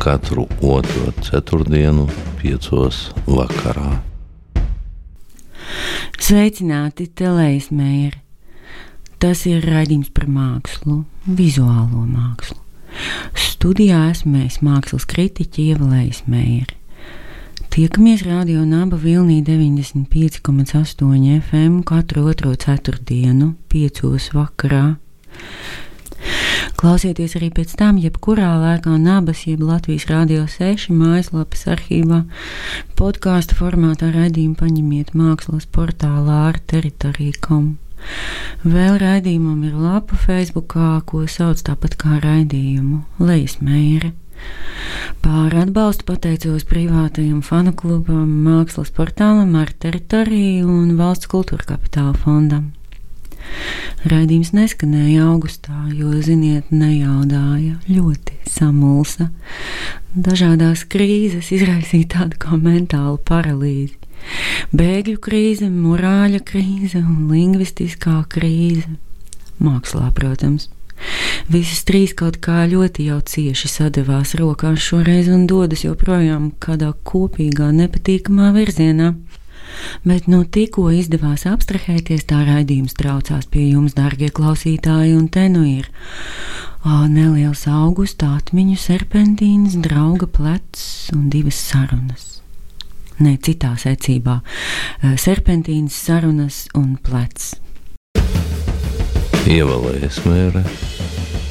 katru otro ceturtdienu, piecos vakarā. Sveicināti, Telējas mēri! Tas ir raidījums par mākslu, vizuālo mākslu. Studijā esmu es mākslas kritiķi Ievalējs mēri. Tiekamies radio Naba Vilnī 95,8 FM katru otro ceturtdienu, piecos vakarā. Klausieties arī pēc tam, jebkurā laikā Nabas, jeb Latvijas Rādio 6 mājaslapas arhīvā, podkāstu formātā raidījumu paņemiet mākslas portālā ar teritoriju.com. Vēl raidījumam ir lapa Facebookā, ko sauc tāpat kā raidījumu Leismēra. Pār atbalstu pateicos privātajam fanu klubam, mākslas portālam ar teritoriju un valsts kultūra kapitāla fondam. Raidījums neskanēja augustā, jo, ziniet, nejaudāja, ļoti samulsa. Dažādās krīzes izraisīja tādu kā mentālu paralīzi. Bēgļu krīze, morāļa krīze un lingvistiskā krīze. Mākslā, protams. Visas trīs kaut kā ļoti jau cieši sadavās rokās šoreiz un dodas joprojām kādā kopīgā, nepatīkamā virzienā. Bet nu tikko izdevās abstrahēties, tā raidījums traucās pie jums, darbie klausītāji, un te nu ir o, neliels augusta atmiņu serpentīns, drauga plecs un divas sarunas. Nē, citā secībā - serpentīns, sarunas un plecs. Ievēlējies mēre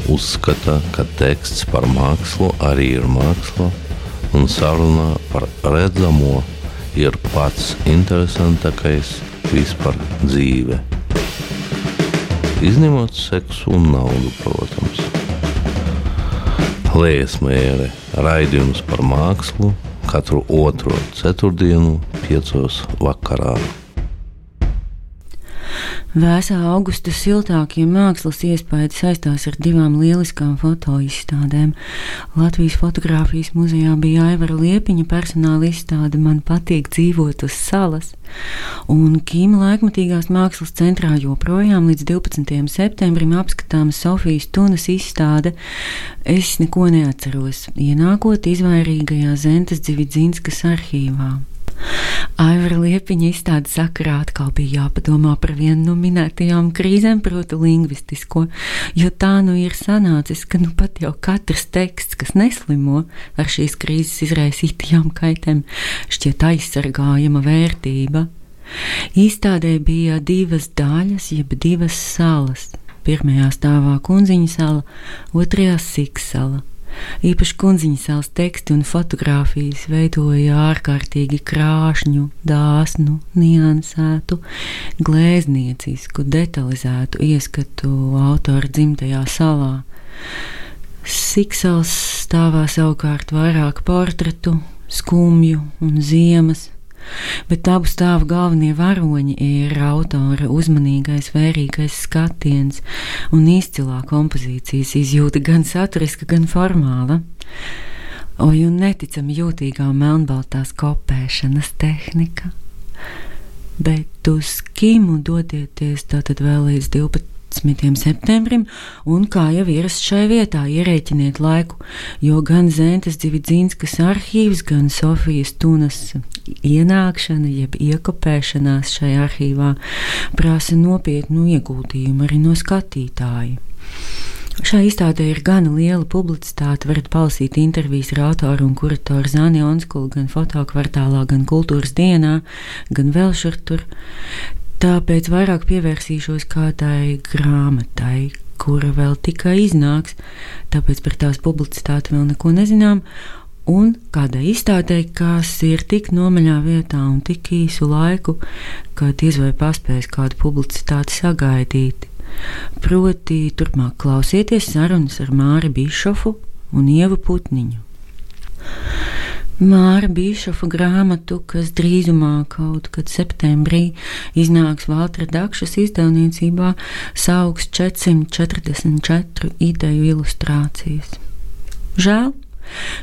uzskata, ka teksts par mākslu arī ir māksla un sarunā par redzamo ir pats interesantākais vispār dzīve. Izņemot seksu un naudu, protams. Liesmēra raidījums par mākslu katru otro ceturtdienu, piecos vakarā. Vēsā augusta siltākie mākslas iespaidi saistās ar divām lieliskām fotoizstādēm. Latvijas fotografijas muzejā bija Aivara Liepiņa personāla izstāde Man patīk dzīvot uz salas, un Kīma laikmatīgās mākslas centrā joprojām līdz 12. septembrim apskatāma Sofijas Tunas izstāde Es neko neatceros, ienākot izvairīgajā Zentes Dzividzinskas arhīvā. Aivara Liepiņa izstādes sakarā atkal bija jāpadomā par vienu no minētajām krīzēm, proti, lingvistisko, jo tā nu ir sanācis, ka nu pat jau katrs teksts, kas neslimo ar šīs krīzes izraisītajām kaitēm, šķiet aizsargājama vērtība. Izstādē bija divas daļas, jeb divas salas. Pirmajā stāvā kundziņa sala, otrajā siksala. Īpaši kundziņas salas teksti un fotografijas veidoja ārkārtīgi krāšņu, dāsnu, niansētu, glezniecisku, detalizētu ieskatu autora dzimtajā salā. Siksels stāvā savukārt vairāk portretu, skumju un ziemas bet abu stāvu galvenie varoņi ir autora uzmanīgais, vērīgais skatiens un izcilā kompozīcijas izjūta gan saturiska, gan formāla. Oi, un neticami jūtīgā melnbaltās kopēšanas tehnika. Bet uz Kimu dodieties tātad vēl līdz 12. 11. septembrim, un kā jau ierasts šai vietā, ierēķiniet laiku, jo gan Zentes Dzividzīnskas arhīvs, gan Sofijas Tunas ienākšana, jeb iekopēšanās šajā arhīvā prasa nopietnu ieguldījumu arī no skatītāja. Šai izstādē ir gana liela publicitāte. Varat palasīt intervijas ar autoru un kuratoru Zāni Onskulu gan fotokvartālā, gan kultūras dienā, gan vēl šur tur. Tāpēc vairāk pievērsīšos kādai grāmatai, kura vēl tikai iznāks, tāpēc par tās publicitāti vēl neko nezinām. Un kādai izstādē, kas ir tik nomaļā vietā un tik īsu laiku, ka diez vai paspēs kādu publicitāti sagaidīt. Proti, turpmāk klausieties sarunas ar Māri Bišofu un Ievu Putniņu. Māra Bīšofa grāmatu, kas drīzumā kaut kad septembrī iznāks Valtra Dakšas izdevniecībā, sauks 444 ideju ilustrācijas. Žēl,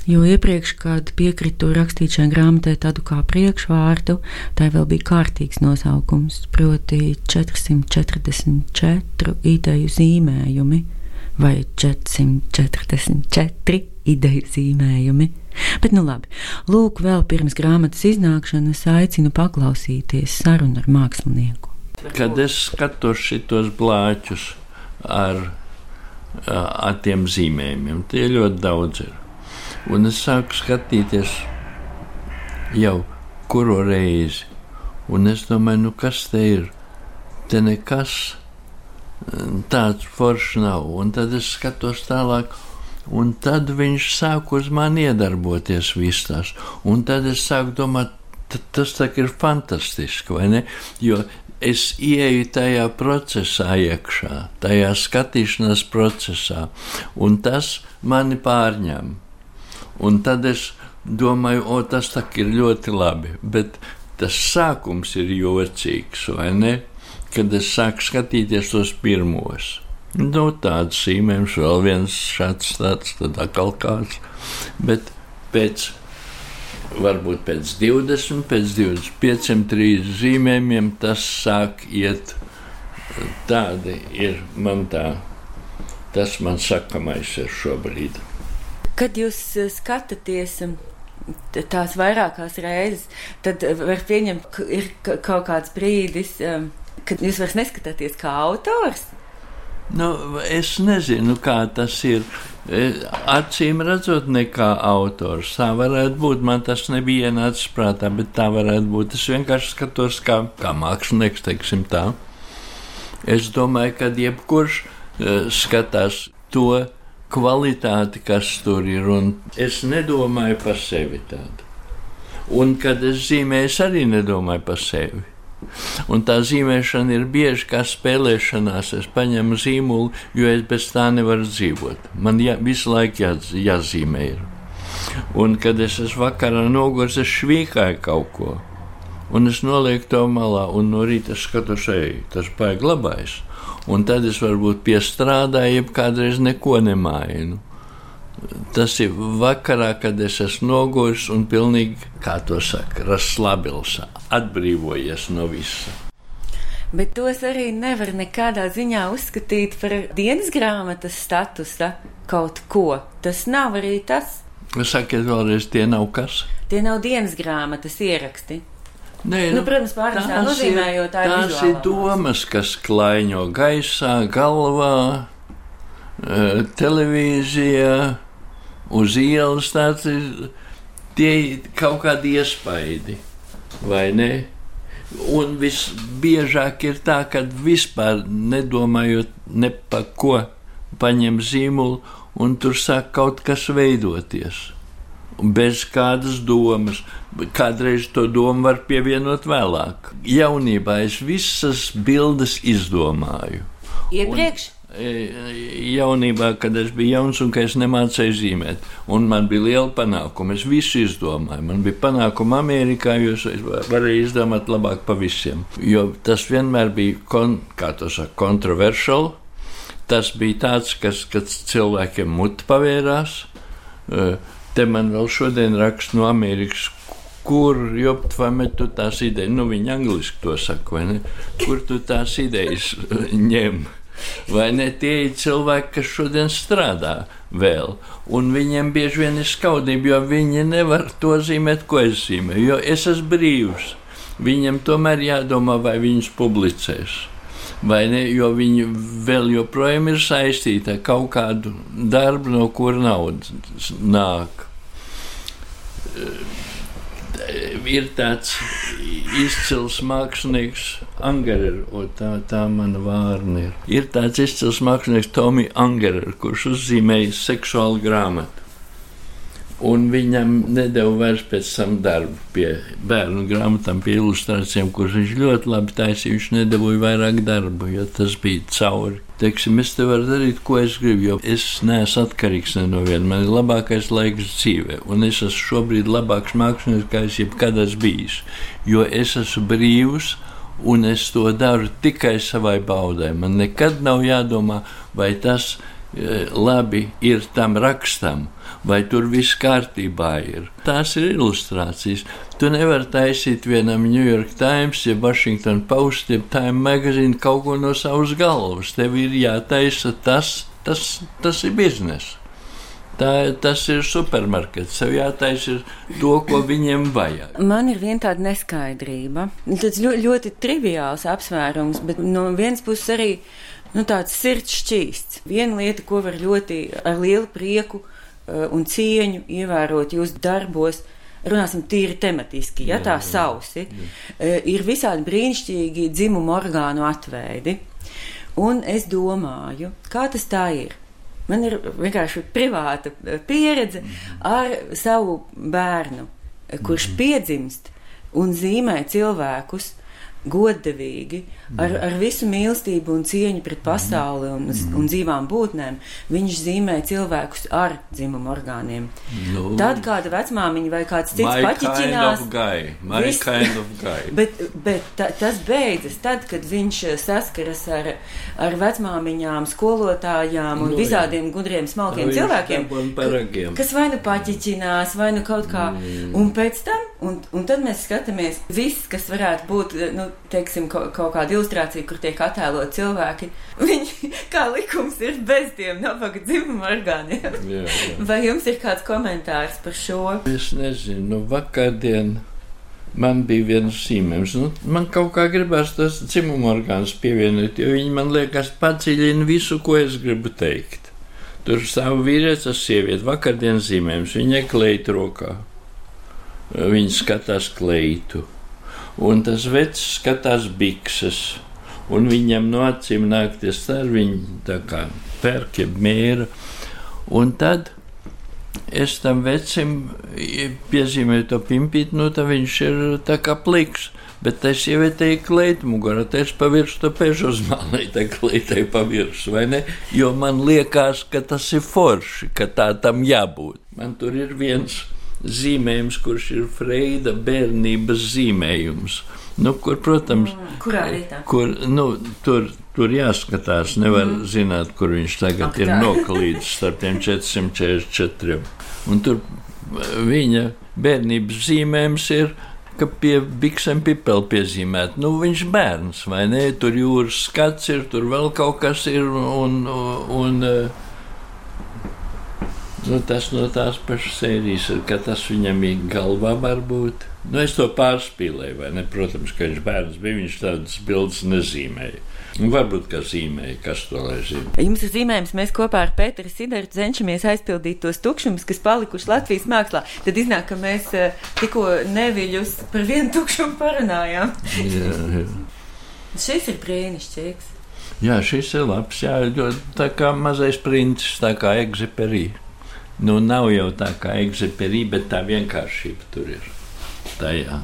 jo iepriekš, kad piekritu rakstīt šai grāmatai tādu kā priekšvārdu, tai vēl bija kārtīgs nosaukums, proti 444 ideju zīmējumi vai 444 ideju zīmējumi. Bet, nu labi, lūk, vēl pirms grāmatas iznākšanas aicinu paklausīties sarunu ar mākslinieku. Kad es skatos šitos blāķus ar, ar tiem zīmējumiem, tie ļoti daudz ir. Un es sāku skatīties jau kuru reizi, un es domāju, nu kas te ir? Te nekas tāds foršs nav. Un tad es skatos tālāk, Un tad viņš sāk uz mani iedarboties visās. Un tad es sāku domāt, tas ir fantastiski, vai ne? Jo es ieeju tajā procesā iekšā, tajā skatīšanās procesā, un tas mani pārņem. Un tad es domāju, o, tas ir ļoti labi, bet tas sākums ir jocīgs, vai ne? Kad es sāku skatīties tos pirmos. Nu, tāds zīmējums, vēl viens šāds, tāds, tad atkal kāds. Bet pēc, varbūt pēc 20, pēc 25, 30 zīmējumiem tas sāk iet. Tādi ir man tā, tas man sakamais ir šobrīd. Kad jūs eh, skatāties tās vairākās reizes, tad var pieņemt, ka ir kaut kāds brīdis, eh, kad jūs vairs neskatāties kā autors. Nu, es nezinu, kā tas ir. E, acīm redzot, ne kā autors. Tā varētu būt. Man tas nebija ienācis prātā, bet tā varētu būt. Es vienkārši skatos kā, kā mākslinieks, teiksim tā. Es domāju, ka jebkurš uh, skatās to kvalitāti, kas tur ir, un es nedomāju par sevi tādu. Un kad es zīmēju, es arī nedomāju par sevi. Un tā zīmēšana ir bieži kā spēlēšanās. Es paņemu zīmolu, jo es bez tā nevaru dzīvot. Man jā, visu laiku jā, jāzīmē. Ir. Un kad es esmu vakarā noguris, es švīkāju kaut ko. Un es nolieku to malā, un no rīta es skatos, ej, tas baigi labais. Un tad es varbūt piestrādāju, jeb kādreiz neko nemainu. Tas ir vakarā, kad es esmu noguris un pilnīgi, kā to saka, raslabils, atbrīvojies no visa. Bet tos arī nevar nekādā ziņā uzskatīt par dienas grāmatas statusa kaut ko. Tas nav arī tas. Sakiet vēlreiz, tie nav kas? Tie nav dienas grāmatas ieraksti. Nē, nu, nu, protams, pārāk tā nozīmējot tā tās ir domas, kas klaiņo gaisā, galvā, eh, televīzijā uz ielas tāds ir tie kaut kādi iespaidi, vai ne? Un visbiežāk ir tā, ka vispār nedomājot ne par ko, paņem zīmolu un tur sāk kaut kas veidoties. Bez kādas domas. Kādreiz to domu var pievienot vēlāk. Jaunībā es visas bildes izdomāju. Iepriekš? Jaunībā, kad es biju jauns un ka es nemācīju zīmēt. Un man bija liela panākuma. Es visu izdomāju. Man bija panākuma Amerikā, jo es varēju izdomāt labāk par visiem. Jo tas vienmēr bija, kon, saka, kontroversiāli. Tas bija tāds, kas, kad cilvēkiem muti pavērās. Te man vēl šodien raksta no Amerikas, kur tu tās idejas, nu viņi angliski to saka, vai ne? Kur tu tās idejas ņem? Vai ne tie ir cilvēki, kas šodien strādā vēl, un viņiem bieži vien ir skaudība, jo viņi nevar to zīmēt, ko es zīmēju, jo es esmu brīvs. Viņam tomēr jādomā, vai viņus publicēs. Vai ne, jo viņi vēl joprojām ir saistīti ar kaut kādu darbu, no kura nauda nāk ir tāds izcils mākslinieks, Angerer, tā, tā mana vārna ir. Ir tāds izcils mākslinieks Tomijs Angerer, kurš uzzīmēja seksuālu grāmatu. Un viņam nedēļa vairs pēc tam darbu pie bērnu grāmatām, pie ilustrācijām, kuras viņš ļoti labi taisīja. Viņš nedabūja vairāk darbu, jo tas bija cauri. Teiksim, es te varu darīt, ko es gribu, jo es neesmu atkarīgs no viena. Man ir labākais laiks dzīvē, un es esmu šobrīd labāks mākslinieks, kā es jebkad esmu bijis. Jo es esmu brīvs, un es to daru tikai savai baudai. Man nekad nav jādomā, vai tas e, labi ir tam rakstam vai tur viss kārtībā ir. Tās ir ilustrācijas. Tu nevari taisīt vienam New York Times, ja Washington Post, ja Time Magazine kaut ko no savas galvas. Tev ir jātaisa tas, tas, tas ir biznesa. Tā, tas ir supermarkets. Tev jātaisa to, ko viņiem vajag. Man ir viena tāda neskaidrība. Tas ļoti, ļoti triviāls apsvērums, bet no vienas puses arī nu, tāds sirds šķīsts. Viena lieta, ko var ļoti ar lielu prieku Eh, un cieņu ievērot jūsu darbos. Runāsim tīri tematiski, ja jā, tā sausi. Jā. Eh, ir visādi brīnišķīgi dzimumu orgānu atveidi. Un es domāju, kā tas tā ir. Man ir vienkārši privāta eh, pieredze mhm. ar savu bērnu, kurš mhm. piedzimst un zīmē cilvēkus godīgi, ar, ar visu mīlestību un cieņu pret pasauli un, un dzīvām būtnēm. Viņš zīmē cilvēkus ar dzimumu orgāniem. Nu, Tad kāda vecmāmiņa vai kāds cits paķiķinās. Kind of kind of bet bet ta, tas beidzas tad, kad viņš saskaras ar, ar vecmāmiņām, skolotājām un nu, visādiem gudriem, smalkiem nu, cilvēkiem, ka, kas vai nu paķiķinās, vai nu kaut kā. Mm. Un pēc tam, un, un tad mēs skatāmies, viss, kas varētu būt, nu, teiksim, kaut, kaut kāda ilustrācija, kur tiek attēlot cilvēki, viņi kā likums ir bez tiem nabaga dzimuma orgāniem. Jā, jā. Vai jums ir kāds komentārs par šo? Es nezinu, nu vakardien. Man bija viens zīmējums. Nu, man kaut kā gribās tas dzimuma orgāns pievienot, jo viņi man liekas padziļina visu, ko es gribu teikt. Tur stāv vīrietis, tas sieviete, vakardienas zīmējums, viņa kleitu rokā. Viņa skatās kleitu un tas vecs skatās bikses. Un viņam no acīm nāk tie starviņi, tā kā pērkļa mēra. Un tad es tam vecim piezīmēju to pimpīti, nu tā viņš ir tā kā pliks. Bet es ievietēju kleitu mugurā, es paviršu to pežu uz mani, tā kleitei paviršu, vai ne? Jo man liekas, ka tas ir forši, ka tā tam jābūt. Man tur ir viens zīmējums, kurš ir Freida bērnības zīmējums. Nu, kur, protams, mm, kurā vietā? Kur, nu, tur, tur jāskatās, nevar mm. zināt, kur viņš tagad Ak, ir noklīdis starp tiem 444. Un tur viņa bērnības zīmējums ir ka pie biksēm pipeli piezīmēt. Nu, viņš bērns, vai ne? Tur jūras skats ir, tur vēl kaut kas ir. Un, un, un, Nu, tas no tās pašas sērijas ir, ka tas viņam ir galvā varbūt. Nu, es to pārspīlēju, vai ne? Protams, ka viņš bērns bija, viņš tādas bildes nezīmēja. Un varbūt, ka zīmēja, kas to lai zina. Jums ir zīmējums, mēs kopā ar Pēteru Sidaru cenšamies aizpildīt tos tukšumus, kas palikuši Latvijas mākslā. Tad iznāk, ka mēs eh, tikko neviļus par vienu tukšumu parunājām. jā, jā. Šis ir brīnišķīgs. Jā, šis ir labs, jā, ļoti tā kā mazais princis, tā kā egziperija. Nu, nav jau tā kā egziperī, bet tā vienkāršība tur ir. Tajā.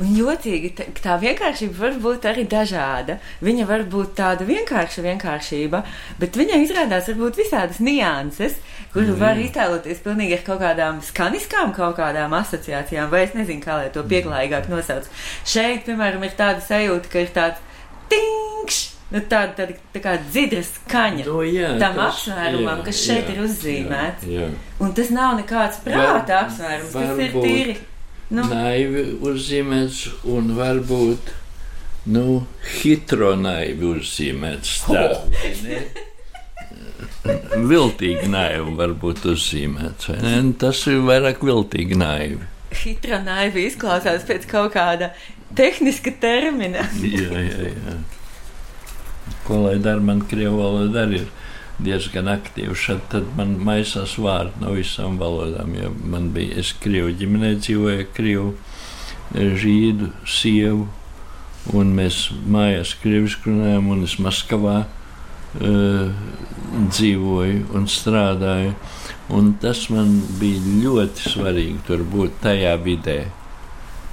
Un jocīgi, tā vienkāršība var būt arī dažāda. Viņa var būt tāda vienkārša vienkāršība, bet viņai izrādās varbūt visādas nianses, kur mm. var iztēloties pilnīgi ar kaut kādām skaniskām, kaut kādām asociācijām, vai es nezinu, kā lai to pieklājīgāk nosauc. Šeit, piemēram, ir tāda sajūta, ka ir tāds tingšs nu, tāda, tāda tā kā dzidra skaņa no, jā, tam tas, apsvērumam, jā, kas šeit jā, ir uzzīmēts. Jā, jā. Un tas nav nekāds prāta var, apsvērums, tas ir tīri. Nu. Naivi uzzīmēts un varbūt nu, hitronaivi uzzīmēts. Tā, oh. viltīgi naivi varbūt uzzīmēts. Tas ir vairāk viltīgi naivi. Hitronaivi izklausās pēc kaut kāda tehniska termina. jā, jā, jā ko lai dara, man krievu valoda arī ir diezgan aktīva. Šad tad man maisās vārdi no visām valodām, jo man bija, es krievu ģimenē dzīvoju, krievu eh, žīdu sievu, un mēs mājās krieviski runājam, un es Maskavā uh, dzīvoju un strādāju. Un tas man bija ļoti svarīgi tur būt tajā vidē,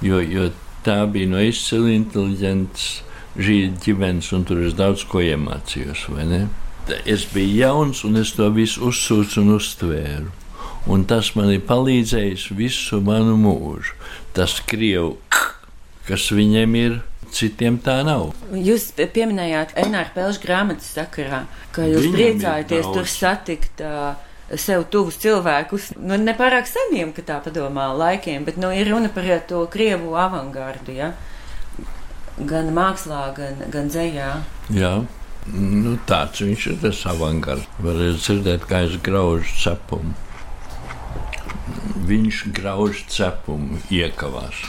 jo, jo tā bija no izcili inteliģentas žīda ģimenes, un tur es daudz ko iemācījos. Es biju jauns, un es to visu uzsūcu un uztvēru. Un tas man ir palīdzējis visu manu mūžu. Tas krievu, kas viņiem ir, citiem tā nav. Jūs pieminējāt Enāra Pelša grāmatas sakarā, ka jūs Viņam priecājaties tur satikt. Uh, Sev tuvus cilvēkus, nu, ne pārāk seniem, ka tā padomā, laikiem, bet nu, ir runa par to krievu avangardu. Ja? Gan mākslā, gan, gan dzējā. Jā. Nu, tāds viņš ir tas avangards. Varēja dzirdēt, kā es graužu cepumu. Viņš grauž cepumu iekavās.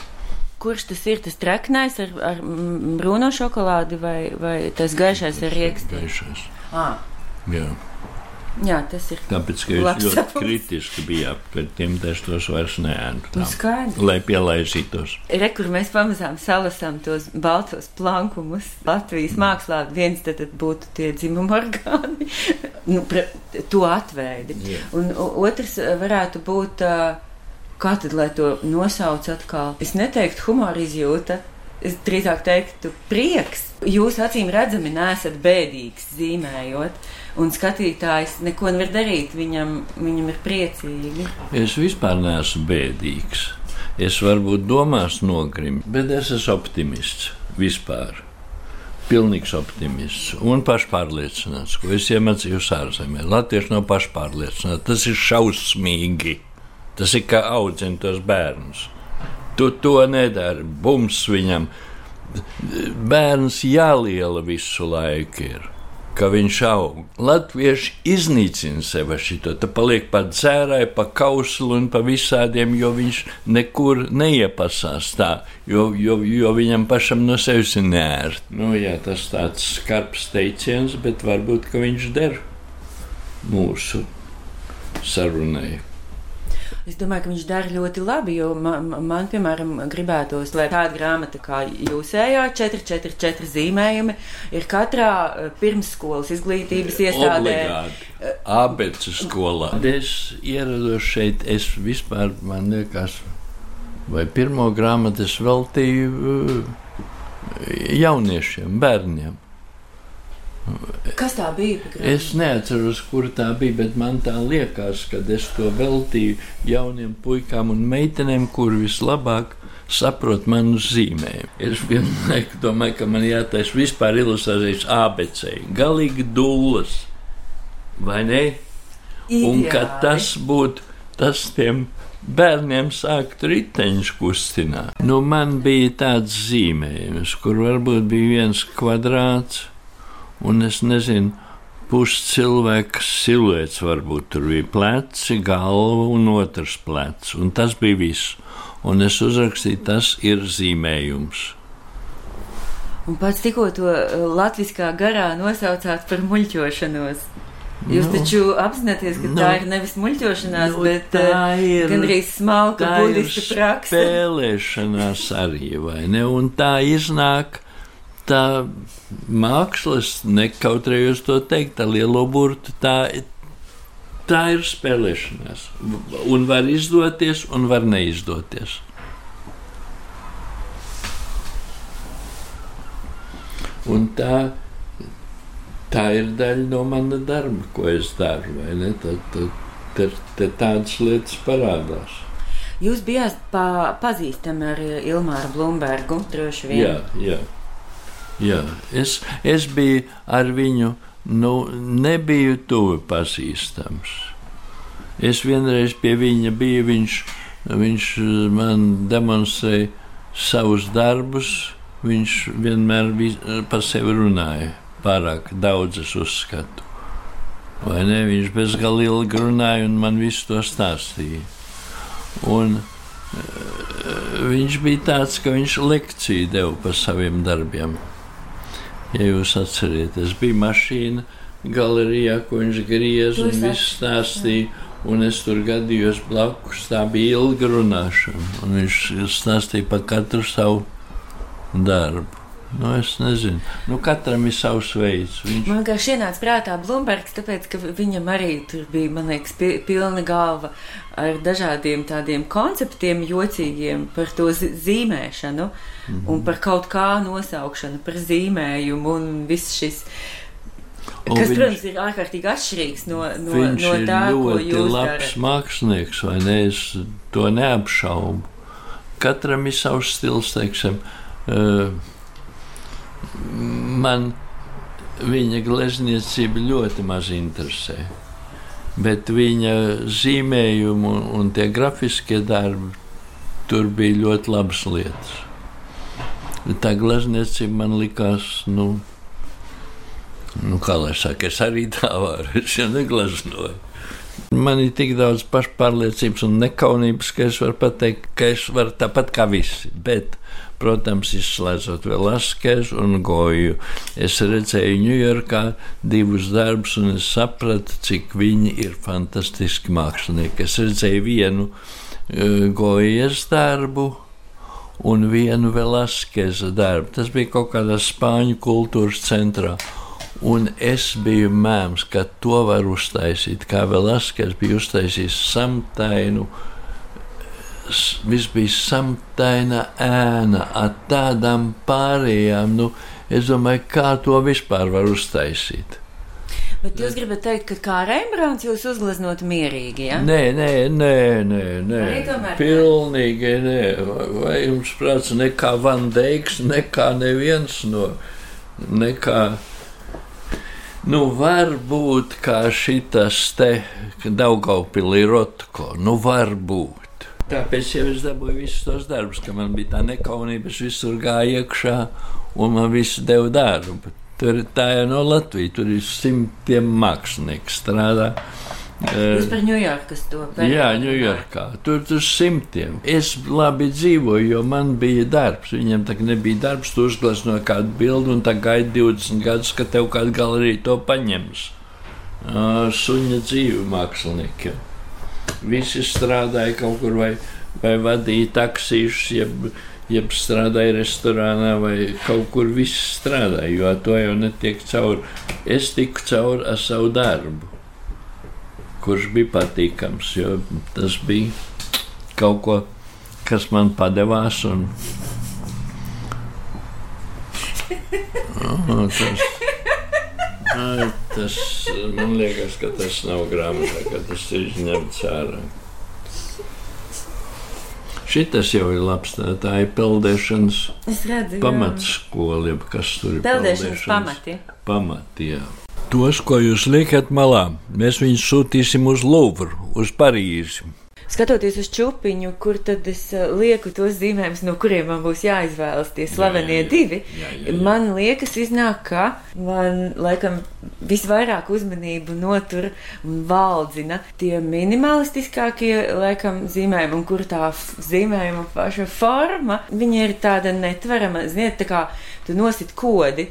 Kurš tas ir? Tas traknais ar, ar brūno šokolādi vai, vai tas gaišais ar riekstiem? Gaišais. Ah, Jā. Jā, tas ir. Tāpēc, ka jūs ļoti cepums. kritiski bijāt pret tiem, es tos vairs neēnu. Nu, tā, skaidrs. Lai pielaizītos. Re, kur mēs pamazām salasām tos baltos plankumus Latvijas mākslā, viens tad, tad būtu tie dzimuma orgāni, nu, pre, to atveidi. Jā. Un otrs eh, varētu būt, ā, kā tad, lai to nosauc atkal, es neteiktu humora izjūta, es drīzāk teiktu prieks. Jūs acīm redzami nesat bēdīgs zīmējot, un skatītājs neko nevar darīt, viņam, viņam ir priecīgi. Es vispār neesmu bēdīgs. Es varbūt domās nogrimu, bet es esmu optimists vispār. Pilnīgs optimists un pašpārliecināts, ko es iemācījos ārzemē. Latvieši nav pašpārliecināti. Tas ir šausmīgi. Tas ir kā audzina tos bērnus. Tu to nedari. Bums viņam. Bērns jāliela visu laiku ir. Ka viņš aug. Latvieši iznīcina sevi šito. Tā paliek pa dzērai, pa kauslu un pa visādiem, jo viņš nekur neiepasās tā, jo, jo, jo viņam pašam no sevis ir nērti. Nu, jā, tas tāds skarbs teiciens, bet varbūt, ka viņš der mūsu sarunai. Es domāju, ka viņš dara ļoti labi, jo man, man piemēram, gribētos, lai tāda grāmata kā jūsējā, 444 zīmējumi, ir katrā eh, pirmsskolas izglītības iestādē. Obligāti. Abecas skolā. Es ierados šeit, es vispār, man liekas, vai pirmo grāmatu es veltīju uh, jauniešiem, bērniem. Kas tā bija? Es neatceros, kur tā bija, bet man tā liekas, ka es to veltīju jauniem puikām un meitenēm, kur vislabāk saprot manu zīmējumu. Es vienlaikus domāju, ka man jātaisa vispār ilustrācijas ABC, galīgi dullas, vai ne? Un ka Ideāli. tas būtu tas tiem bērniem sākt riteņus kustināt. Nu, man bija tāds zīmējums, kur varbūt bija viens kvadrāts, un es nezinu, puscilvēka siluets varbūt tur bija pleci, galva un otrs plecs, un tas bija viss. Un es uzrakstīju, tas ir zīmējums. Un pats tikko to eh, latviskā garā nosaucāt par muļķošanos. Jūs Nu, taču apzināties, ka nu, tā ir nevis muļķošanās, nu, bet eh, ir- gandrīz smalka Tā ir budistu praksa. spēlēšanās arī, vai ne? Un tā iznāk tā mākslas, nekautrējos to teikt, tā lielo burtu, tā, tā ir spēlēšanās. Un var izdoties, un var neizdoties. Un tā, tā ir daļa no mana darba, ko es daru. Tad, tad, tad, tad tādas lietas parādās. Jūs bijāt pa, pazīstami ar Ilmāru Blūmbergu, droši vien. Jā, jā. Jā. Es, es biju ar viņu, nu, nebiju tuvu pazīstams. Es vienreiz pie viņa biju, viņš, viņš eh, man demonstrēja savus darbus. Viņš vienmēr vi- par sevi runāja, pārāk daudz es uzskatu. Vai ne? Viņš bezgalīgi ilgi runāja un man visu to stāstīja. Un viņš bija tāds, ka viņš lekciju deva par saviem darbiem. Ja jūs atcerieties, bija mašīna galerijā, ko viņš griez un viss stāstīja. Un es tur gadījos blakus, tā bija ilga runāšana. Un viņš stāstīja par katru savu darbu. Nu, es nezinu. Nu, katram ir savs veids. Viņš... Man vienkārši ienāca prātā Blūmbergs, tāpēc, ka viņam arī tur bija, man liekas, pilna galva ar dažādiem tādiem konceptiem, jocīgiem par to zīmēšanu mm -hmm. un par kaut kā nosaukšanu, par zīmējumu un viss šis. Un kas, viņš, protams, ir ārkārtīgi atšķirīgs no, no, no tā, ko jūs darāt. Viņš ir labs mākslinieks, vai ne? Es to neapšaubu. Katram ir savs stils, teiksim. Uh, man viņa glezniecība ļoti maz interesē. Bet viņa zīmējumi un, tie grafiskie darbi, tur bija ļoti labas lietas. Tā glezniecība man likās, nu, nu kā lai saka, es arī tā varu, es jau negleznoju. Man ir tik daudz pašpārliecības un nekaunības, ka es varu pateikt, ka es varu tāpat kā visi. Bet protams, izslēdzot Velaskesu un Goju. Es redzēju Ņujorkā divus darbus, un es sapratu, cik viņi ir fantastiski mākslinieki. Es redzēju vienu uh, Gojas darbu. Un vienu Velaskeza darbu. Tas bija kaut kādā spāņu kultūras centrā. Un es biju mēms, ka to var uztaisīt, kā Velaskes bija uztaisījis samtainu uh, viss bija samtaina ēna ar tādām pārējām. Nu, es domāju, kā to vispār var uztaisīt. Bet jūs gribat teikt, ka kā Rembrandts jūs uzgleznot mierīgi, ja? Nē, nē, nē, nē, nē. pilnīgi nē. Vai jums prāts nekā Van Deiks, nekā neviens no, nekā, nu varbūt kā šitas te Daugaupilī Rotko, nu varbūt. Tāpēc jau es dabūju visus tos darbus, ka man bija tā nekaunība, es visur gāju iekšā un man viss deva darbu. Tur tā jau no Latvijas, tur ir simtiem mākslinieku strādā. Jūs par Ņujorkas to pētījāt? Jā, Ņujorkā. Tur tur simtiem. Es labi dzīvoju, jo man bija darbs. Viņam tā nebija darbs, tu uzglezno kādu bildi un tā gaida 20 gadus, ka tev kāda galerija to paņems. Suņa dzīve māksliniekiem. Visi strādāja kaut kur vai, vai vadīja taksīšus, jeb, jeb strādāja restorānā vai kaut kur. Viss strādāja, jo to jau netiek cauri. Es tiku cauri ar savu darbu, kurš bija patīkams, jo tas bija kaut ko, kas man padevās. Un, oh, tas, Ai, tas man liekas, ka tas nav grāmatā, ka tas ir izņemts ārā. Šitas jau ir labs. Tā, tā ir peldēšanas pamatskola, kas tur ir. Peldēšanas pamati. Pamati, jā. Tos, ko jūs liekat malā, mēs viņus sūtīsim uz Louvru, uz Parīzi skatoties uz čūpiņu, kur tad es eh, lieku tos zīmējumus, no kuriem man būs jāizvēlas tie slavenie jā, jā, jā. divi, jā, jā, jā. man liekas, iznāk, ka man laikam visvairāk uzmanību notur un valdzina tie minimalistiskākie, laikam, zīmējumi, un kur tā zīmējuma paša forma, viņa ir tāda netverama, ziniet, tā kā tu nosit kodi.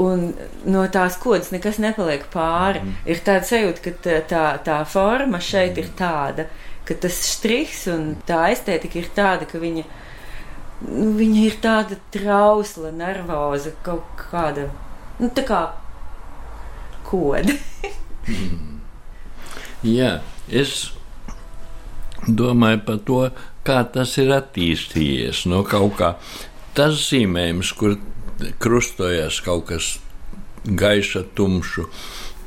Un no tās kodas nekas nepaliek pāri. Mm. Ir tāda sajūta, ka tā, tā, tā forma šeit mm. ir tāda ka tas strihs un tā estētika ir tāda, ka viņa, nu, viņa ir tāda trausla, nervoza, kaut kāda, nu, tā kā koda. mm. Jā, es domāju par to, kā tas ir attīstījies no kaut kā. Tas zīmējums, kur krustojas kaut kas gaiša, tumšu,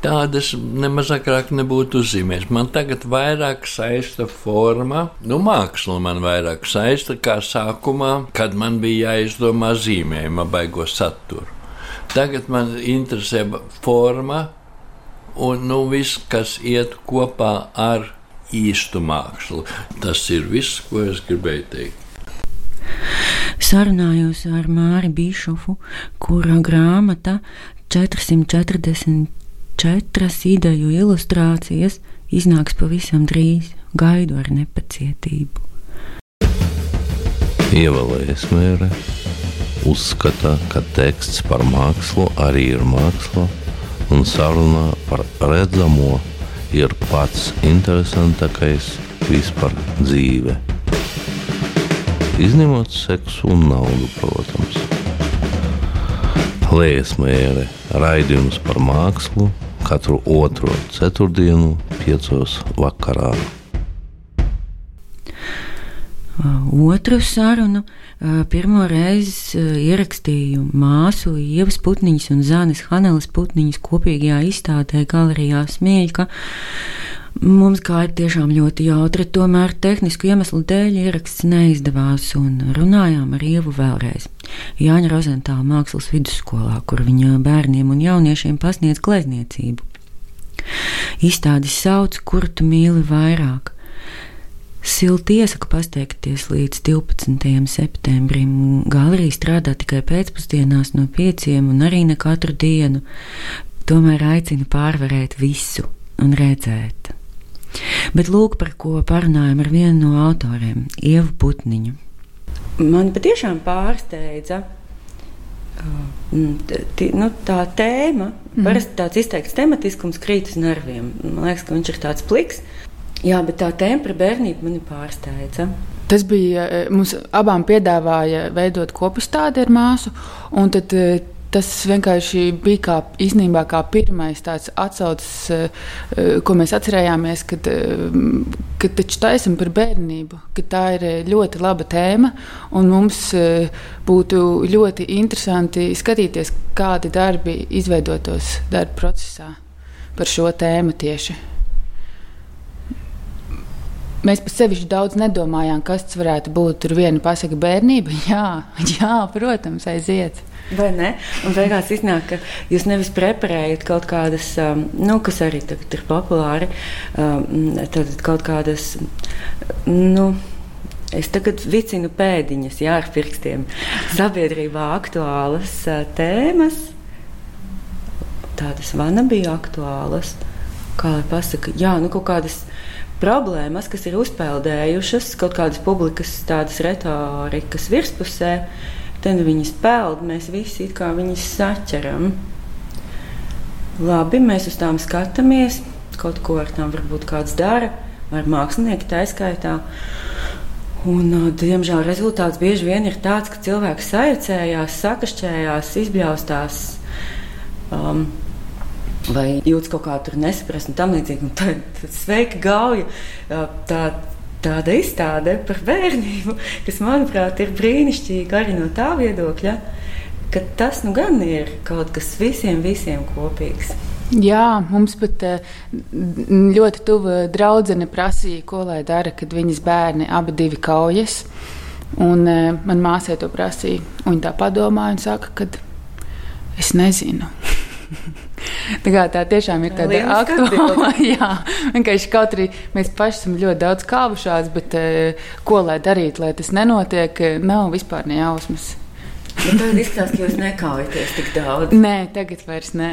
tādas nemaz agrāk nebūtu uzzīmēts. Man tagad vairāk saista forma, nu, māksla man vairāk saista kā sākumā, kad man bija jāizdomā zīmējuma baigo saturu. Tagad man interesē forma un nu, viss, kas iet kopā ar īstu mākslu. Tas ir viss, ko es gribēju teikt. Sarunājos ar Māri Bišofu, kura grāmata 440 četras ideju ilustrācijas iznāks pavisam drīz. Gaidu ar nepacietību. Ievala Esmēra uzskata, ka teksts par mākslu arī ir māksla, un saruna par redzamo ir pats interesantākais vispār dzīve. Izņemot seksu un naudu, protams. Liesmēra raidījums par mākslu katru otro ceturtdienu, piecos vakarā. Otru sarunu pirmo reizi ierakstīju māsu Ievas Putniņas un Zānes Haneles Putniņas kopīgajā izstādē Galerijā Smieļka. Mums gāja tiešām ļoti jautri, tomēr tehnisku iemeslu dēļ ieraksts neizdevās un runājām ar Ievu vēlreiz. Jāņa Rozentāla mākslas vidusskolā, kur viņa bērniem un jauniešiem pasniedz glezniecību. Izstādi sauc, kur tu mīli vairāk. Silti iesaku pasteikties līdz 12. septembrim. Galerija strādā tikai pēcpusdienās no pieciem un arī ne katru dienu. Tomēr aicinu pārvarēt visu un redzēt. Bet lūk, par ko parunājam ar vienu no autoriem, Ievu Putniņu. Man patiešām pārsteidza uh, nu, tā tēma. Mm. Parasti tāds izteikts tematiskums krīt uz nerviem. Man liekas, ka viņš ir tāds pliks. Jā, bet tā tēma par bērnību mani pārsteidza. Tas bija mums abām piedāvāja veidot kopistādi ar māsu, un tad Tas vienkārši bija kā, īstenībā kā pirmais tāds atsaucis, eh, ko mēs atcerējāmies, kad, eh, kad taču taisam par bērnību, ka tā ir ļoti laba tēma, un mums eh, būtu ļoti interesanti skatīties, kādi darbi izveidotos darba procesā par šo tēmu tieši. Mēs pat sevišķi daudz nedomājām, kas tas varētu būt. Tur viena pasaka, bērnība. Jā, jā protams, aiziet. Vai ne? Un beigās iznāk, ka jūs nevis preparējat kaut kādas, um, nu, kas arī tagad ir populāri, um, tad kaut kādas, nu, es tagad vicinu pēdiņas, jā, ar pirkstiem, sabiedrībā aktuālas uh, tēmas, tādas vana bija aktuālas, kā lai pasaka, jā, nu, kaut kādas problēmas, kas ir uzpeldējušas kaut kādas publikas tādas retorikas virspusē, Tad viņas peld, mēs visi kā viņas saķeram. Labi, mēs uz tām skatāmies, kaut ko ar tām varbūt kāds dara, ar mākslinieku tā izskaitā. Un, diemžēl rezultāts bieži vien ir tāds, ka cilvēks sajaucējās, sakašķējās, izbļaustās. Um, vai jūtas kaut kā tur nesaprast, un tam līdzīgi. Un tad, tad sveika gauja. Tā, tāda izstāde par bērnību, kas, manuprāt, ir brīnišķīga arī no tā viedokļa, ka tas nu gan ir kaut kas visiem, visiem kopīgs. Jā, mums pat ļoti tuva draudzene prasīja, ko lai dara, kad viņas bērni abi divi kaujas. Un man māsai to prasīja. Viņa tā padomāja un saka, ka es nezinu. Tā, kā, tā tiešām ir tāda aktuāla. Jā, vienkārši kaut arī mēs paši esam ļoti daudz kāvušās, bet uh, ko lai darītu, lai tas nenotiek, nav vispār nejausmas. Bet tagad izskatās, ka jūs nekaujaties tik daudz. Nē, tagad vairs nē.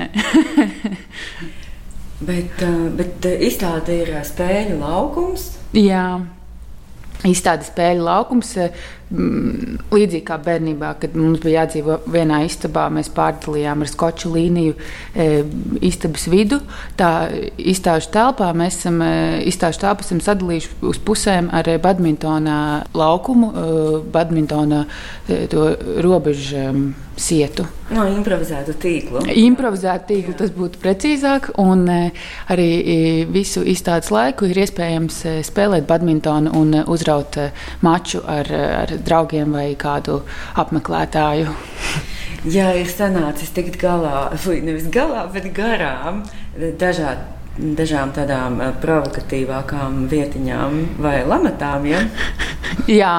bet, uh, bet izstāde ir spēļu laukums. Jā. Izstāde spēļu laukums līdzīgi kā bērnībā, kad mums bija jādzīvo vienā istabā, mēs pārdalījām ar skoču līniju e, istabas vidu. Tā izstāžu telpā mēs esam, e, izstāžu telpu esam sadalījuši uz pusēm ar badmintona laukumu, e, badmintona robežu sietu. No improvizētu tīklu. Improvizētu tīklu tas būtu precīzāk, un arī visu izstādes laiku ir iespējams spēlēt badmintonu un uzraut maču ar, ar draugiem vai kādu apmeklētāju. Jā, ir sanācis tikt galā, nevis galā, bet garām dažādi. Dažām tādām eh, provokatīvākām vietiņām vai lamatām. Ja? Jā,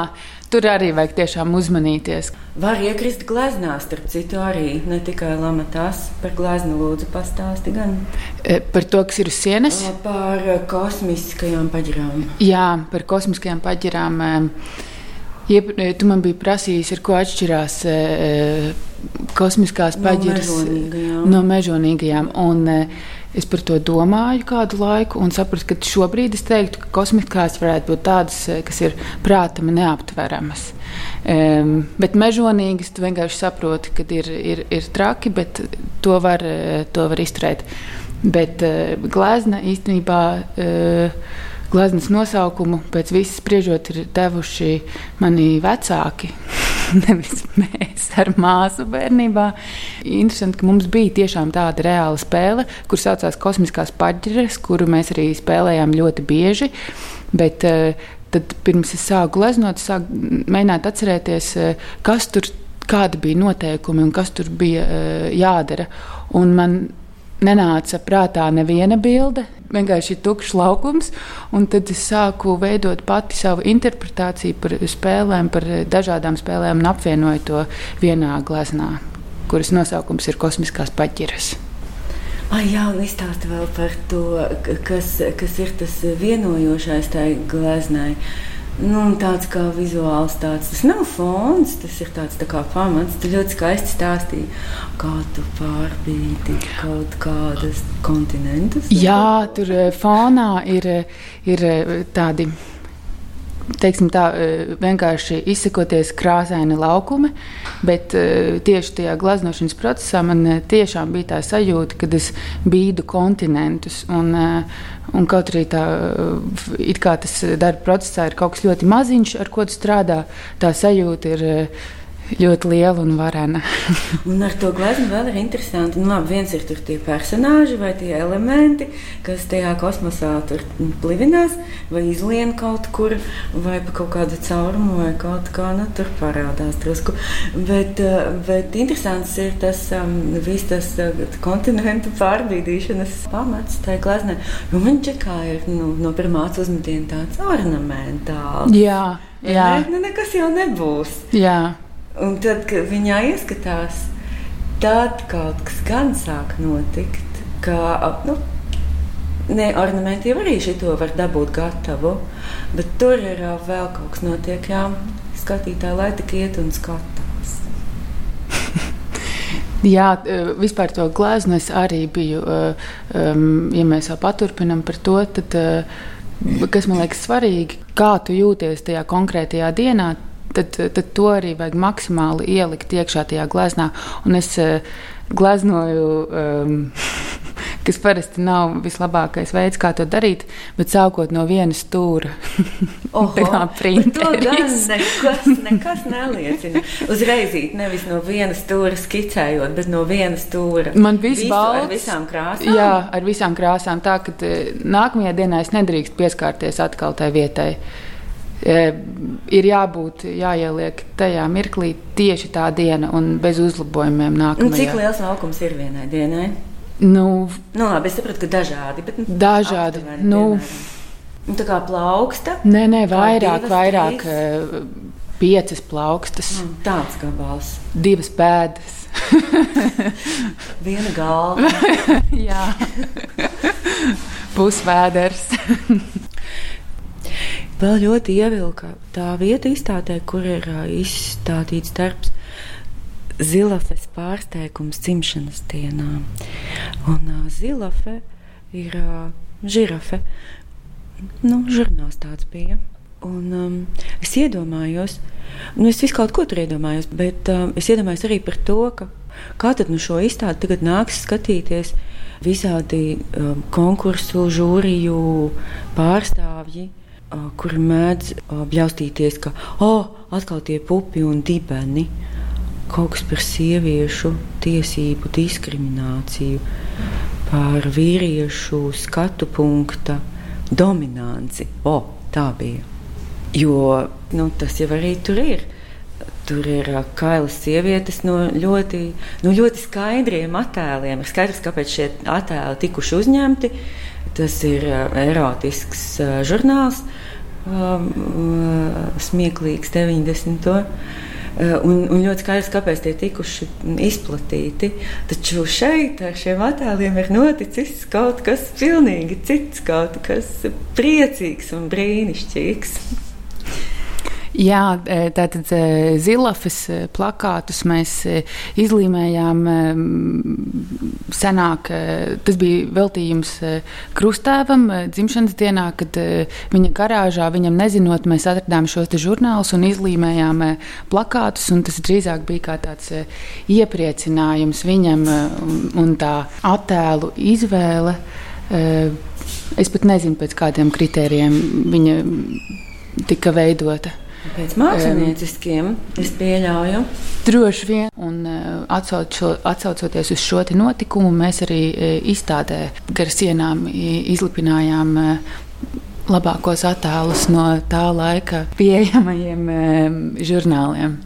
tur arī vajag tiešām uzmanīties. Var iekrist gleznā, starp citu, arī ne tikai lamatās. Par gleznu lūdzu pastāsti gan. E, par to, kas ir uz sienas? Par kosmiskajām paģirām. Jā, par kosmiskajām paģirām. Jeb, e, tu man biji prasījis, ar ko atšķirās e, e kosmiskās paģiras no mežonīgajām. No mežonīgajām. Un, e, es par to domāju kādu laiku un sapratu, ka šobrīd es teiktu, ka kosmiskās varētu būt tādas, e, kas ir prātam neaptveramas. Um, bet mežonīgas tu vienkārši saproti, ka ir, ir, ir traki, bet to var, to var izturēt. Bet uh, glezna īstenībā. Uh, gleznas nosaukumu pēc visas spriežot ir devuši mani vecāki. nevis mēs ar māsu bērnībā. Interesanti, ka mums bija tiešām tāda reāla spēle, kur saucās Kosmiskās paģeres, kuru mēs arī spēlējām ļoti bieži. Bet, uh, tad pirms es sāku gleznot, sāku mēģināt atcerēties, uh, kas tur kādi bija noteikumi un kas tur bija uh, jādara. Un man nenāca prātā neviena bilde, vienkārši tukšs laukums. Tad es sāku veidot pati savu interpretāciju par spēlēm, par dažādām spēlēm un apvienoju to vienā gleznā, kuras nosaukums ir Kosmiskās paķiras. Ai, jā, un izstāsti vēl par to, kas, kas ir tas vienojošais tajā gleznai. Nu, tāds kā vizuāls tāds. Tas nav fons, tas ir tāds tā kā pamats. Tu ļoti skaisti stāstīji, kā tu pārbīdi kaut kādas kontinentus. Jā, tur eh, fonā ir, ir eh, tādi teiksim, tā, e, vienkārši izsakoties krāsaini laukumi, bet e, tieši tajā glaznošanas procesā man e, tiešām bija tā sajūta, ka es bīdu kontinentus. Un, un kaut arī tā, it kā tas darba procesā ir kaut kas ļoti maziņš, ar ko tu strādā, tā sajūta ir ļoti liela un varena. un ar to glezniecību vēl ir interesanti. Nu, labi, viens ir tie personāļi vai tie elementi, kas tajā kosmosā tur plivinās, vai izlien kaut kur, vai pa kaut kādu caurumu, vai kaut kā nu, tur parādās drusku. Bet, eh, bet interesants ir tas um, viss tas uh, kontinentu pārbīdīšanas pamats tajā gleznē. Jo viņš kā ir nu, no pirmās uzmetiena tāds ornamentāls. Jā. Jā. Ne, nu, nekas jau nebūs. Jā. Un tad, kad viņā ieskatās, tad kaut kas gan sāk notikt. Kā, nu, ne, ornamenti jau arī šito var dabūt gatavu, bet tur ir vēl kaut kas notiek. Jā, skatītāji, lai tik iet un skatās. Jā, vispār to gleznu es arī biju. Ja mēs vēl paturpinām par to, tad, kas man liekas svarīgi, kā tu jūties tajā konkrētajā dienā, tad, tad to arī vajag maksimāli ielikt iekšā tajā gleznā. Un es uh, gleznoju. Um, kas parasti nav vislabākais veids, kā to darīt, bet sākot no vienas stūra. tā kā printeris. Nekas, nekas neliecina. Uzreiz nevis no vienas stūra skicējot, bet no vienas stūra. Man viss balts. Ar visām krāsām? Jā, ar visām krāsām. Tā, ka eh, nākamajā dienā es nedrīkst pieskārties atkal tai vietai. E, ir jābūt, jāieliek tajā mirklī tieši tā diena un bez uzlabojumiem nākamajā. Un cik liels laukums ir vienai dienai? Nu, nu, labi, es saprotu, ka dažādi. Bet, nu, dažādi. Nu, un tā kā plauksta? Nē, nē, vairāk, divas, vairāk. Trīs? Piecas plaukstas. Mm, tāds gabals. Divas pēdas. Viena galva. Jā. Pusvēders. Vēl ļoti ievilka tā vieta izstādē, kur ir izstādīts darbs. Zilafes pārsteigums dzimšanas dienā. Un uh, zilafe ir uh, žirafe. Nu, žurnāls tāds bija. Un, um, es iedomājos, nu, es visu kaut ko tur iedomājos, bet um, es iedomājos arī par to, ka kā tad nu šo izstādi tagad nāks skatīties visādi um, konkursu, žūriju pārstāvji kuri mēdz bļaustīties, ka oh, atkal tie pupi un dibeni. Kaut kas par sieviešu tiesību diskrimināciju, par vīriešu skatu punkta dominanci. O, tā bija. Jo nu, tas jau arī tur ir. Tur ir kailas sievietes no ļoti, no ļoti skaidriem attēliem. Ir skaidrs, kāpēc šie attēli tikuši uzņemti. Tas ir erotisks žurnāls, smieklīgs 90. Un, un ļoti skaidrs, kāpēc tie tikuši izplatīti. Taču šeit ar šiem attēliem ir noticis kaut kas pilnīgi cits, kaut kas priecīgs un brīnišķīgs. Jā, e, tātad e, zilafes e, plakātus mēs izlīmējām senāk. Tas bija veltījums krustēvam dzimšanas dienā, kad viņa garāžā, viņam nezinot, mēs atradām šos žurnālus un izlīmējām plakātus. Tas drīzāk bija kā tāds iepriecinājums viņam un tā attēlu izvēle. Es pat nezinu, pēc kādiem kritērijiem viņa tika veidota. Pēc mākslinieciskiem es pieļauju. Droši vien, un atsauco, atsaucoties uz šo notikumu, mēs arī izstādē gar sienām izlipinājām labākos attēlus no tā laika pieejamajiem žurnāliem.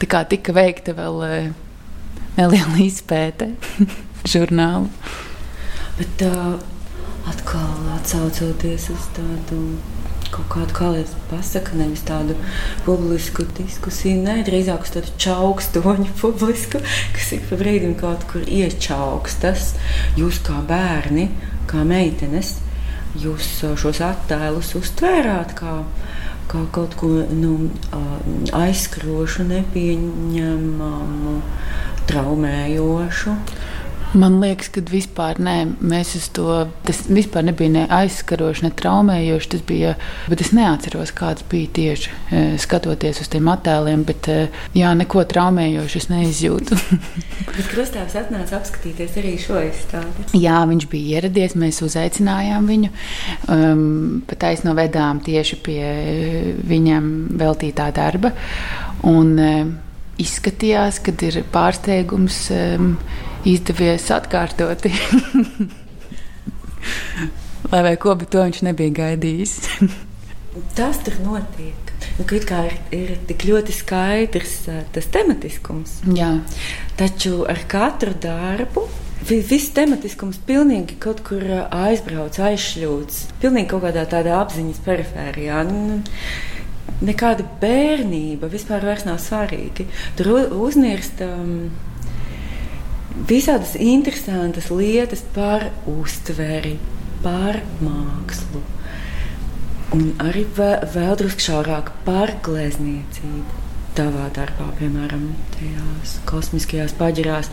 Tā kā tika veikta vēl neliela izpēte žurnālu. Bet uh, atkal atcaucoties uz tādu kaut kādu, kā lai pasakā, nevis tādu publisku diskusiju, ne drīzāk uz tādu čaukstoņu publisku, kas ik pa brīdim kaut kur iečaukstas. Jūs kā bērni, kā meitenes, jūs šos attēlus uztvērāt kā, kā kaut ko nu, aizskrošu, nepieņemamu, traumējošu. Man liekas, ka vispār nē, mēs uz to. Tas vispār nebija ne aizskaroši, ne traumējoši. Tas bija, bet es neatceros, kāds bija tieši e, skatoties uz tiem attēliem. Bet, e, jā, neko traumējošu es neizjūtu. bet Krustāvs atnāca apskatīties arī šo izstādi. Jā, viņš bija ieradies, mēs uzaicinājām viņu. Um, pat aiznovedām tieši pie viņam veltītā darba. Un, um, izskatījās, ka ir pārsteigums. Um, izdevies atkārtoti. Lai vai ko, bet to viņš nebija gaidījis. Tas tur notiek. Nu, kā ir, ir tik ļoti skaidrs tas tematiskums. Jā. Taču ar katru darbu viss tematiskums pilnīgi kaut kur aizbrauc, aizšļūts. Pilnīgi kaut kādā tādā apziņas perifērijā. Nu, nekāda bērnība vispār nav svarīga. Tur uznirst. Um, visādas interesantas lietas par uztveri, par mākslu. Un arī vēl, vēl drusku šaurāk par glezniecību. Tavā darbā, piemēram, tajās kosmiskajās paģirās,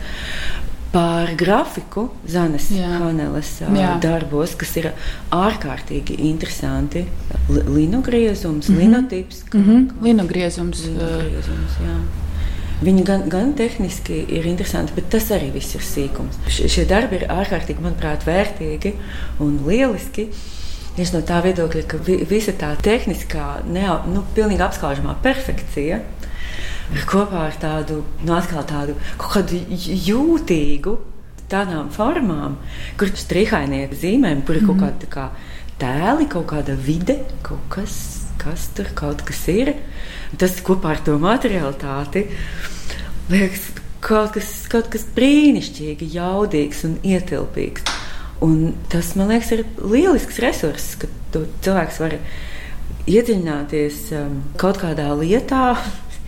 par grafiku Zanes Haneles darbos, kas ir ārkārtīgi interesanti. Linogriezums, mm -hmm. linotips. Kā, mm -hmm. Linogriezums. Linogriezums jā. Viņi gan, gan tehniski ir interesanti, bet tas arī viss ir sīkums. Šie darbi ir ārkārtīgi, manuprāt, vērtīgi un lieliski. Tieši no tā viedokļa, ka vi, visa tā tehniskā, ne, nu, pilnīgi apskaužamā perfekcija kopā ar tādu, nu, tādu kaut kādu jūtīgu tādām formām, kur ir strīhainieki zīmēm, kur ir kaut mhm. kāda kā tēli, kaut kāda vide, kaut kas, kas tur kaut kas ir tas kopā ar to materialitāti liekas kaut kas, kaut kas brīnišķīgi, jaudīgs un ietilpīgs. Un tas, man liekas, ir lielisks resurss, ka cilvēks var iedziļināties um, kaut kādā lietā,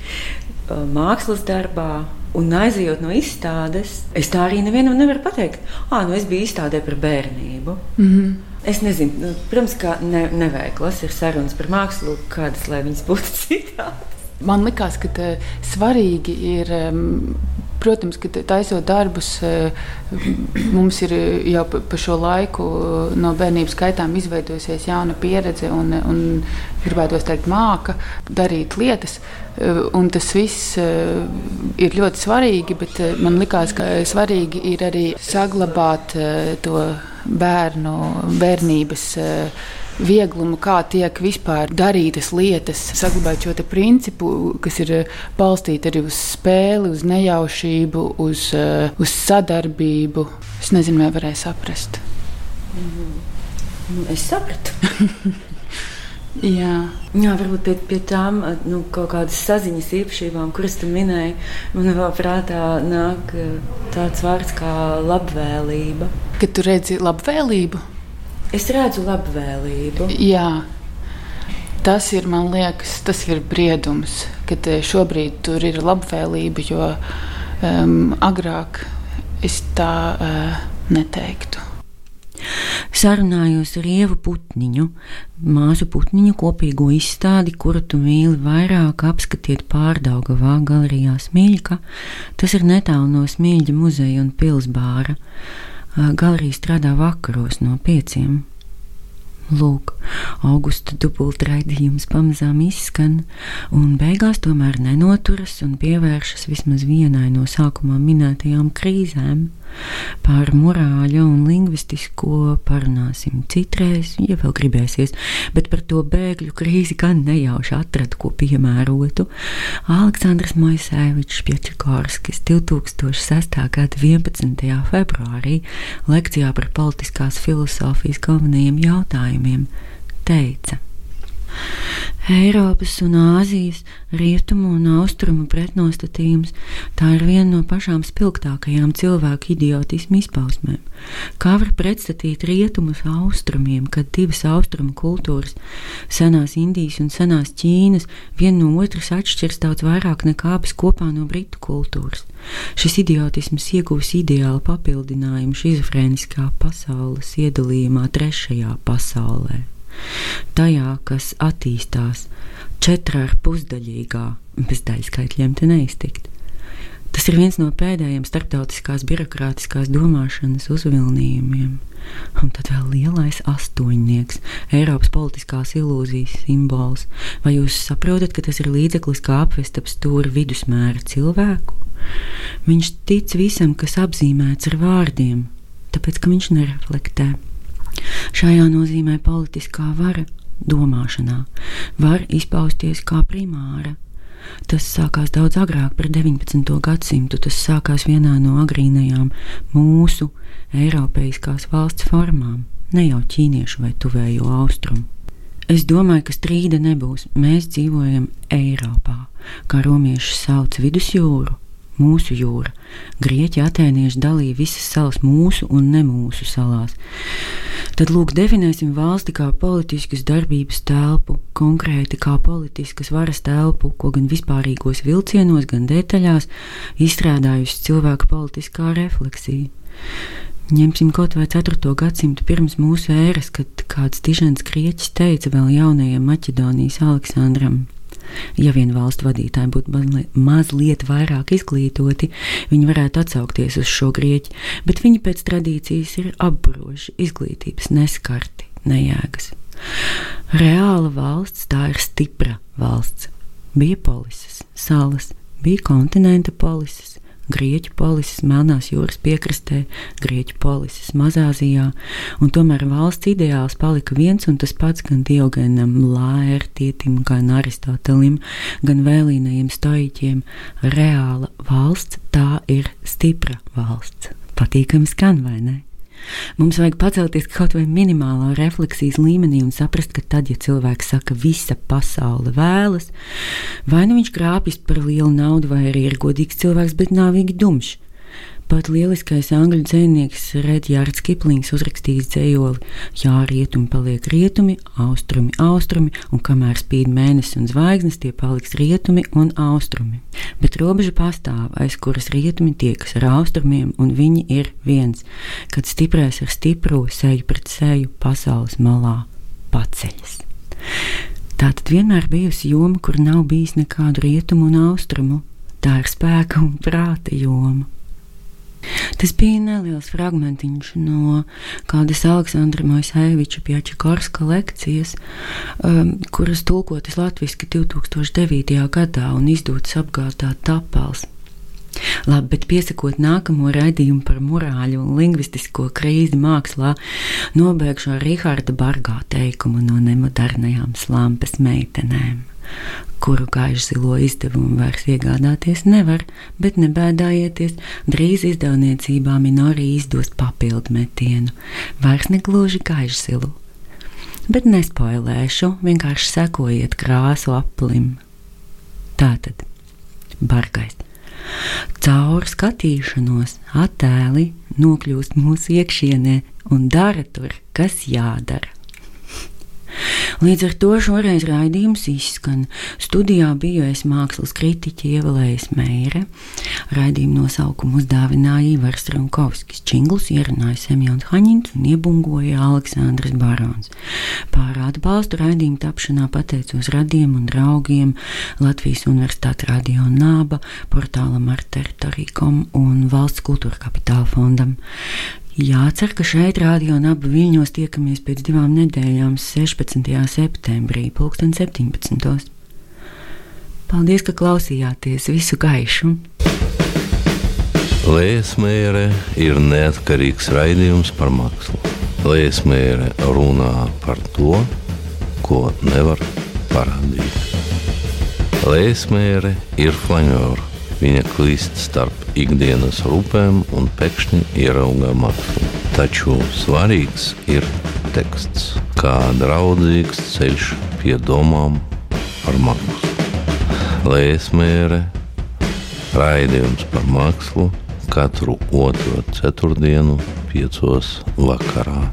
um, mākslas darbā. Un aizejot no izstādes, es tā arī nevienam nevaru pateikt, ah, nu es biju izstādē par bērnību. Mm -hmm. Es nezinu, nu, protams, ka ne, neveiklas ir sarunas par mākslu, kādas lai viņas būtu citādas. Man liekas, ka svarīgi ir, protams, ka taisot darbus, mums ir jau pa šo laiku no bērnības gaitām izveidojusies jauna pieredze un, un gribētu teikt, māka darīt lietas. Un tas viss ir ļoti svarīgi, bet man liekas, ka svarīgi ir arī saglabāt to bērnu bērnības vieglumu, kā tiek vispār darītas lietas, saglabājot šo principu, kas ir eh, balstīts arī uz spēli, uz nejaušību, uz, eh, uz sadarbību. Es nezinu, vai varēju saprast. Mm. Es sapratu. Jā. Jā, varbūt pie, pie tām nu, kaut kādas saziņas īpašībām, kuras tu minēji, man vēl prātā nāk tāds vārds kā labvēlība. Kad tu redzi labvēlību? Es redzu labvēlību. Jā. Tas ir, man liekas, tas ir briedums, kad šobrīd tur ir labvēlība, jo um, agrāk es tā uh, neteiktu. Sarunājos ar Ievu Putniņu, māsu Putniņu kopīgo izstādi, kuru tu mīli vairāk apskatiet pārdaugavā galerijā Smīļka. Tas ir netālu no Smīļa muzeja un pilsbāra. Galerija strādā vakaros no pieciem. Lūk, augusta dubultraidījums pamazām izskan, un beigās tomēr nenoturas un pievēršas vismaz vienai no sākumā minētajām krīzēm. Par morāļu un lingvistisko parunāsim citreiz, ja vēl gribēsies, bet par to bēgļu krīzi gan nejauši atradu, ko piemērotu. Aleksandrs Moisēvičs Piečikorskis 2006. gada 11. februārī lekcijā par politiskās filozofijas galvenajiem jautājumiem teica. Eiropas un Āzijas rietumu un austrumu pretnostatījums tā ir viena no pašām spilgtākajām cilvēku idiotismu izpausmēm. Kā var pretstatīt rietumus austrumiem, kad divas austrumu kultūras, senās Indijas un senās Ķīnas, viena no otras atšķiras daudz vairāk nekā abas kopā no britu kultūras? Šis idiotisms ieguvis ideālu papildinājumu šizofrēniskā pasaules iedalījumā trešajā pasaulē tajā, kas attīstās četrā ar pusdaļīgā, bez daļskaitļiem te neiztikt. Tas ir viens no pēdējiem starptautiskās birokrātiskās domāšanas uzvilnījumiem. Un tad vēl lielais astoņnieks, Eiropas politiskās ilūzijas simbols. Vai jūs saprotat, ka tas ir līdzeklis, kā apvest ap stūri vidusmēra cilvēku? Viņš tic visam, kas apzīmēts ar vārdiem, tāpēc ka viņš nereflektē. Šajā nozīmē politiskā vara domāšanā var izpausties kā primāra. Tas sākās daudz agrāk, par 19. gadsimtu. Tas sākās vienā no agrīnajām mūsu Eiropeiskās valsts formām, ne jau ķīniešu vai tuvējo austrumu. Es domāju, ka strīda nebūs. Mēs dzīvojam Eiropā, kā romieši sauc vidusjūru, mūsu jūra. Grieķi atēnieši dalīja visas salas mūsu un ne mūsu salās. Tad lūk, definēsim valsti kā politiskas darbības telpu, konkrēti kā politiskas varas telpu, ko gan vispārīgos vilcienos, gan detaļās izstrādājusi cilvēka politiskā refleksija. Ņemsim kaut vai 4. gadsimtu pirms mūsu ēras, kad kāds dižens grieķis teica vēl jaunajam Maķedonijas Aleksandram: Ja vien valstu vadītāji būtu mazliet vairāk izglītoti, viņi varētu atsaukties uz šo grieķi, bet viņi pēc tradīcijas ir apburoši, izglītības neskarti, nejēgas. Reāla valsts tā ir stipra valsts. Bija polises, salas, bija kontinenta polises, Grieķu polises Melnās jūras piekrastē, Grieķu polises Mazāzijā, un tomēr valsts ideāls palika viens un tas pats gan Diogenam, Lērtietim, gan Aristotelim, gan vēlīnajiem stoiķiem. Reāla valsts tā ir stipra valsts. Patīkami skan, vai ne? Mums vajag pacelties kaut vai minimālā refleksijas līmenī un saprast, ka tad, ja cilvēks saka, visa pasaule vēlas, vai nu viņš krāpjas par lielu naudu, vai arī ir godīgs cilvēks, bet nāvīgi dumšs. Pat lieliskais angļu dzinieks Redjārds Kiplings uzrakstījis dzējoli: Jā, rietumi paliek rietumi, austrumi, austrumi, un kamēr spīd mēnesis un zvaigznes, tie paliks rietumi un austrumi. Bet robeža pastāv, aiz kuras rietumi tiekas ar austrumiem, un viņi ir viens, kad stiprais ar stipro seju pret seju pasaules malā paceļas. Tā tad vienmēr bijusi joma, kur nav bijis nekādu rietumu un austrumu. Tā ir spēka un prāta joma. Tas bija neliels fragmentiņš no kādas Aleksandra Moisēviča Pjačakorska lekcijas, um, kuras tulkotas latviski 2009. gadā un izdotas apgādā tapels. Labi, bet piesakot nākamo raidījumu par morāļu un lingvistisko krīzi mākslā, nobeigšu ar Rihārda Bargā teikumu no nemodernajām slampas meitenēm kuru gaišu zilo izdevumu vairs iegādāties nevar, bet nebēdājieties, drīz izdevniecībā Minori izdos papildu metienu, vairs negluži gaišu zilu. Bet nespoilēšu, vienkārši sekojiet krāsu aplim. Tātad, bargais. Caur skatīšanos attēli nokļūst mūsu iekšienē un dara tur, kas jādara. Līdz ar to šoreiz raidījums izskan. Studijā bija es mākslas kritiķi Ievalējas Meire. Raidījumu nosaukumu uzdāvināja Ivars Runkovskis. Čingls ierunāja Semjons Haņins un iebungoja Aleksandrs Barons. Pār atbalstu raidījumu tapšanā pateicos radiem un draugiem Latvijas Universitātes radio Nāba, portālam ar teritoriju.com un Valsts kultūra kapitāla fondam. Jācer, ka šeit rādio un abu viļņos tiekamies pēc divām nedēļām, 16. septembrī, 2017. Paldies, ka klausījāties visu gaišu! Lēsmēra ir neatkarīgs raidījums par mākslu. Lēsmēra runā par to, ko nevar parādīt. Lēsmēra ir flanjora. Viņa klīst starp ikdienas rūpēm un pēkšņi ieraugā mākslu. Taču svarīgs ir teksts, kā draudzīgs ceļš pie domām par mākslu. Lēsmēra, raidījums par mākslu katru otro ceturtdienu, piecos vakarā.